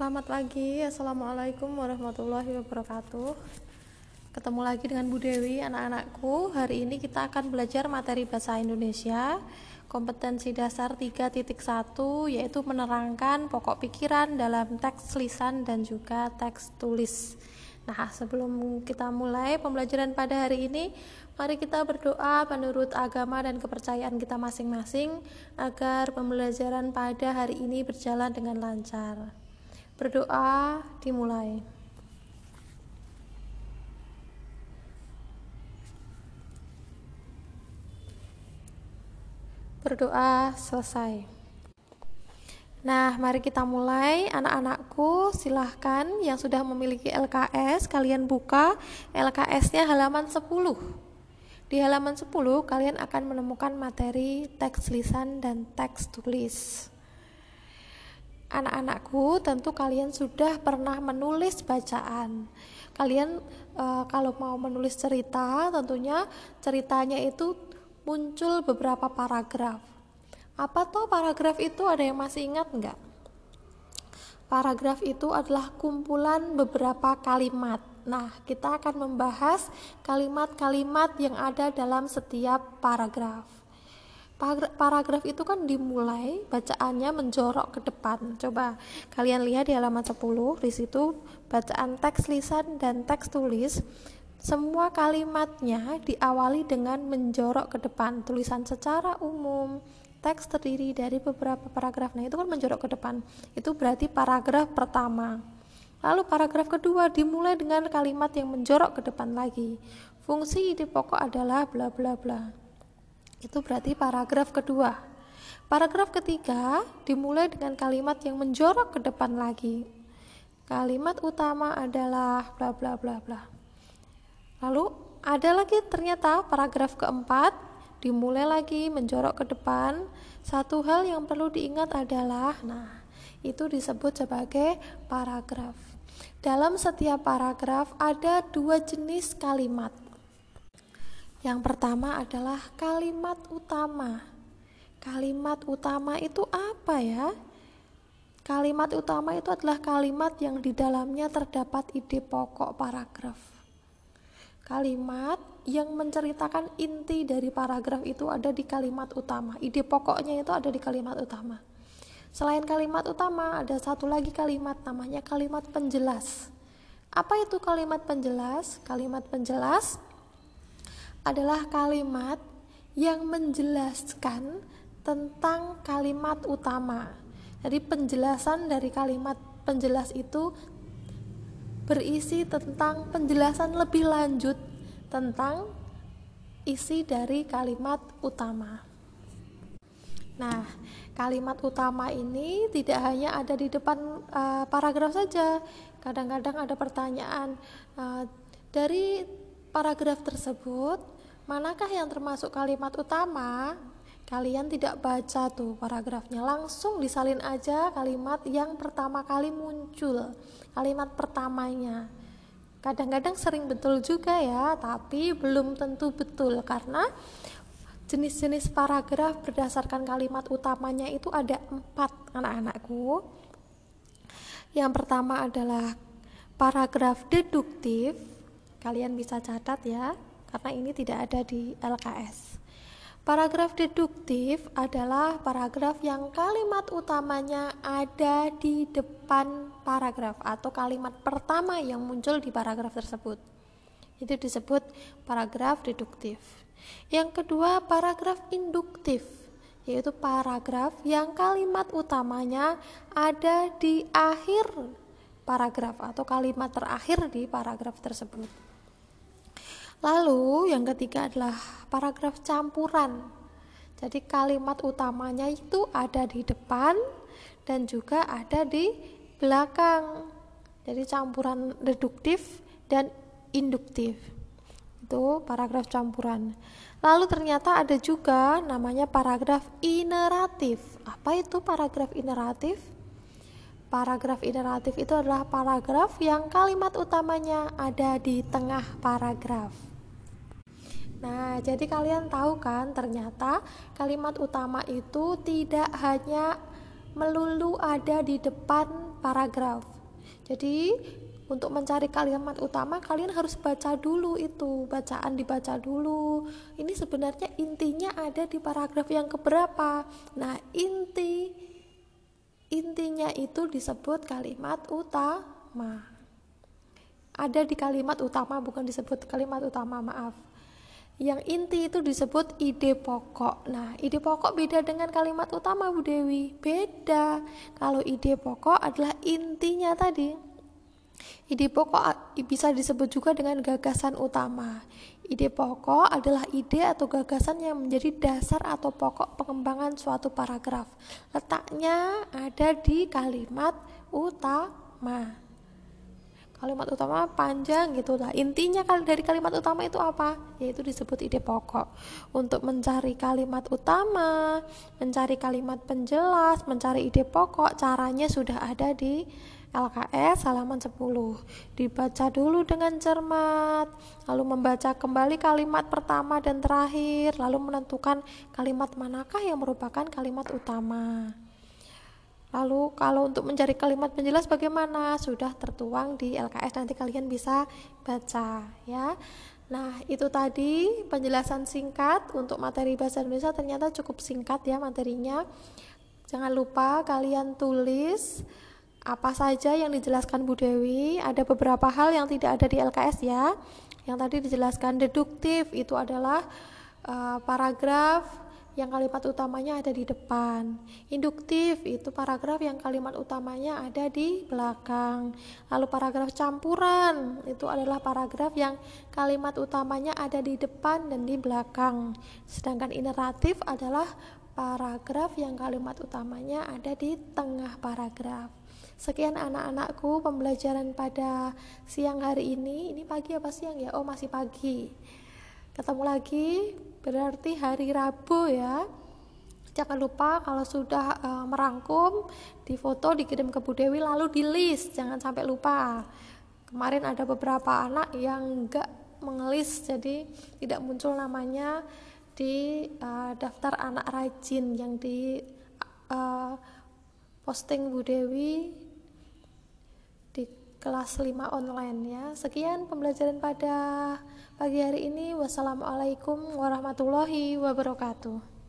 Selamat pagi, Assalamualaikum warahmatullahi wabarakatuh. Ketemu lagi dengan Bu Dewi, anak-anakku. Hari ini kita akan belajar materi bahasa Indonesia Kompetensi dasar 3.1 Yaitu menerangkan pokok pikiran dalam teks lisan dan juga teks tulis. Nah, sebelum kita mulai pembelajaran pada hari ini, mari kita berdoa menurut agama dan kepercayaan kita masing-masing agar pembelajaran pada hari ini berjalan dengan lancar. Berdoa dimulai. Berdoa selesai. Nah, mari kita mulai. Anak-anakku, silahkan yang sudah memiliki LKS, kalian buka LKS-nya halaman 10. Di halaman 10, kalian akan menemukan materi teks lisan dan teks tulis anak-anakku, tentu kalian sudah pernah menulis bacaan. Kalian e, kalau mau menulis cerita, tentunya ceritanya itu muncul beberapa paragraf. Apa tuh paragraf itu? Ada yang masih ingat nggak? Paragraf itu adalah kumpulan beberapa kalimat. Nah, kita akan membahas kalimat-kalimat yang ada dalam setiap paragraf paragraf itu kan dimulai bacaannya menjorok ke depan. Coba kalian lihat di halaman 10 di situ bacaan teks lisan dan teks tulis semua kalimatnya diawali dengan menjorok ke depan. Tulisan secara umum teks terdiri dari beberapa paragraf. Nah, itu kan menjorok ke depan. Itu berarti paragraf pertama. Lalu paragraf kedua dimulai dengan kalimat yang menjorok ke depan lagi. Fungsi ide pokok adalah bla bla bla. Itu berarti paragraf kedua. Paragraf ketiga dimulai dengan kalimat yang menjorok ke depan lagi. Kalimat utama adalah bla bla bla bla. Lalu ada lagi ternyata paragraf keempat dimulai lagi menjorok ke depan. Satu hal yang perlu diingat adalah nah, itu disebut sebagai paragraf. Dalam setiap paragraf ada dua jenis kalimat. Yang pertama adalah kalimat utama. Kalimat utama itu apa ya? Kalimat utama itu adalah kalimat yang di dalamnya terdapat ide pokok paragraf. Kalimat yang menceritakan inti dari paragraf itu ada di kalimat utama. Ide pokoknya itu ada di kalimat utama. Selain kalimat utama, ada satu lagi kalimat namanya kalimat penjelas. Apa itu kalimat penjelas? Kalimat penjelas adalah kalimat yang menjelaskan tentang kalimat utama. Jadi penjelasan dari kalimat penjelas itu berisi tentang penjelasan lebih lanjut tentang isi dari kalimat utama. Nah, kalimat utama ini tidak hanya ada di depan uh, paragraf saja. Kadang-kadang ada pertanyaan uh, dari paragraf tersebut, manakah yang termasuk kalimat utama? Kalian tidak baca tuh paragrafnya, langsung disalin aja kalimat yang pertama kali muncul, kalimat pertamanya. Kadang-kadang sering betul juga ya, tapi belum tentu betul karena jenis-jenis paragraf berdasarkan kalimat utamanya itu ada empat anak-anakku. Yang pertama adalah paragraf deduktif, Kalian bisa catat ya, karena ini tidak ada di LKS. Paragraf deduktif adalah paragraf yang kalimat utamanya ada di depan paragraf atau kalimat pertama yang muncul di paragraf tersebut. Itu disebut paragraf deduktif. Yang kedua, paragraf induktif, yaitu paragraf yang kalimat utamanya ada di akhir paragraf atau kalimat terakhir di paragraf tersebut. Lalu yang ketiga adalah paragraf campuran. Jadi kalimat utamanya itu ada di depan dan juga ada di belakang. Jadi campuran reduktif dan induktif. Itu paragraf campuran. Lalu ternyata ada juga namanya paragraf ineratif. Apa itu paragraf ineratif? Paragraf ineratif itu adalah paragraf yang kalimat utamanya ada di tengah paragraf. Nah, jadi kalian tahu kan, ternyata kalimat utama itu tidak hanya melulu ada di depan paragraf. Jadi untuk mencari kalimat utama kalian harus baca dulu itu. Bacaan dibaca dulu. Ini sebenarnya intinya ada di paragraf yang keberapa. Nah inti intinya itu disebut kalimat utama. Ada di kalimat utama bukan disebut kalimat utama maaf yang inti itu disebut ide pokok. Nah, ide pokok beda dengan kalimat utama Bu Dewi. Beda. Kalau ide pokok adalah intinya tadi. Ide pokok bisa disebut juga dengan gagasan utama. Ide pokok adalah ide atau gagasan yang menjadi dasar atau pokok pengembangan suatu paragraf. Letaknya ada di kalimat utama kalimat utama panjang gitu lah. Intinya kali dari kalimat utama itu apa? Yaitu disebut ide pokok. Untuk mencari kalimat utama mencari kalimat penjelas mencari ide pokok caranya sudah ada di LKS halaman 10 dibaca dulu dengan cermat lalu membaca kembali kalimat pertama dan terakhir lalu menentukan kalimat manakah yang merupakan kalimat utama Lalu kalau untuk mencari kalimat penjelas bagaimana? Sudah tertuang di LKS nanti kalian bisa baca ya. Nah, itu tadi penjelasan singkat untuk materi bahasa Indonesia ternyata cukup singkat ya materinya. Jangan lupa kalian tulis apa saja yang dijelaskan Bu Dewi. Ada beberapa hal yang tidak ada di LKS ya. Yang tadi dijelaskan deduktif itu adalah uh, paragraf yang kalimat utamanya ada di depan. Induktif itu paragraf yang kalimat utamanya ada di belakang. Lalu paragraf campuran itu adalah paragraf yang kalimat utamanya ada di depan dan di belakang. Sedangkan ineratif adalah paragraf yang kalimat utamanya ada di tengah paragraf. Sekian anak-anakku pembelajaran pada siang hari ini. Ini pagi apa siang ya? Oh, masih pagi. Ketemu lagi berarti hari Rabu ya. Jangan lupa kalau sudah uh, merangkum di foto dikirim ke Bu Dewi lalu di list jangan sampai lupa. Kemarin ada beberapa anak yang enggak mengelis jadi tidak muncul namanya di uh, daftar anak rajin yang di uh, posting Bu Dewi kelas 5 online ya sekian pembelajaran pada pagi hari ini. Wassalamualaikum warahmatullahi wabarakatuh